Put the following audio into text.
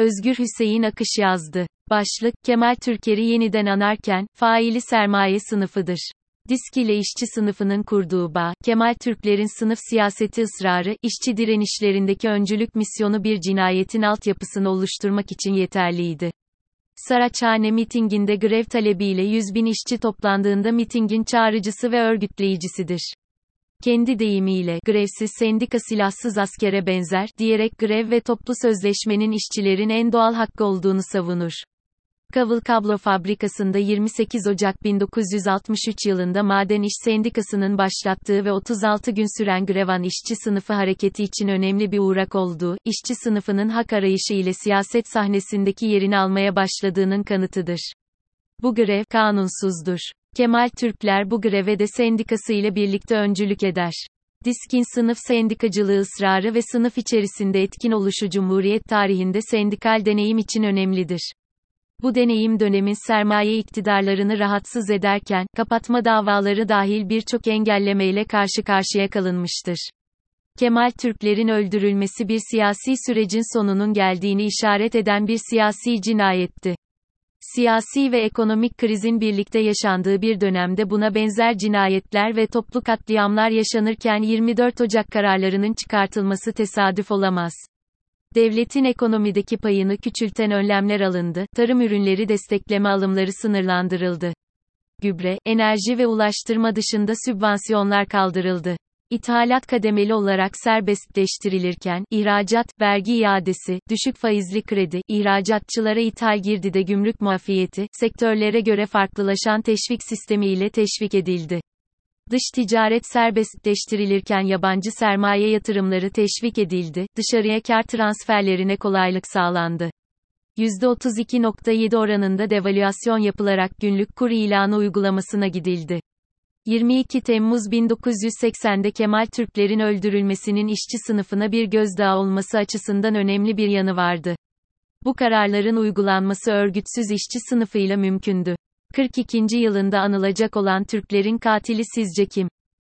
Özgür Hüseyin Akış yazdı. Başlık, Kemal Türker'i yeniden anarken, faili sermaye sınıfıdır. Disk ile işçi sınıfının kurduğu bağ, Kemal Türklerin sınıf siyaseti ısrarı, işçi direnişlerindeki öncülük misyonu bir cinayetin altyapısını oluşturmak için yeterliydi. Saraçhane mitinginde grev talebiyle 100 bin işçi toplandığında mitingin çağrıcısı ve örgütleyicisidir. Kendi deyimiyle, grevsiz sendika silahsız askere benzer, diyerek grev ve toplu sözleşmenin işçilerin en doğal hakkı olduğunu savunur. Kavıl Kablo Fabrikası'nda 28 Ocak 1963 yılında Maden İş Sendikası'nın başlattığı ve 36 gün süren grevan işçi sınıfı hareketi için önemli bir uğrak olduğu, işçi sınıfının hak arayışı ile siyaset sahnesindeki yerini almaya başladığının kanıtıdır. Bu grev, kanunsuzdur. Kemal Türkler bu greve de sendikası ile birlikte öncülük eder. Diskin sınıf sendikacılığı ısrarı ve sınıf içerisinde etkin oluşu Cumhuriyet tarihinde sendikal deneyim için önemlidir. Bu deneyim dönemin sermaye iktidarlarını rahatsız ederken, kapatma davaları dahil birçok engellemeyle karşı karşıya kalınmıştır. Kemal Türklerin öldürülmesi bir siyasi sürecin sonunun geldiğini işaret eden bir siyasi cinayetti. Siyasi ve ekonomik krizin birlikte yaşandığı bir dönemde buna benzer cinayetler ve toplu katliamlar yaşanırken 24 Ocak kararlarının çıkartılması tesadüf olamaz. Devletin ekonomideki payını küçülten önlemler alındı, tarım ürünleri destekleme alımları sınırlandırıldı. Gübre, enerji ve ulaştırma dışında sübvansiyonlar kaldırıldı. İthalat kademeli olarak serbestleştirilirken, ihracat, vergi iadesi, düşük faizli kredi, ihracatçılara ithal girdide gümrük muafiyeti, sektörlere göre farklılaşan teşvik sistemi ile teşvik edildi. Dış ticaret serbestleştirilirken yabancı sermaye yatırımları teşvik edildi, dışarıya kar transferlerine kolaylık sağlandı. %32.7 oranında devalüasyon yapılarak günlük kur ilanı uygulamasına gidildi. 22 Temmuz 1980'de Kemal Türklerin öldürülmesinin işçi sınıfına bir gözdağı olması açısından önemli bir yanı vardı. Bu kararların uygulanması örgütsüz işçi sınıfıyla mümkündü. 42. yılında anılacak olan Türklerin katili sizce kim?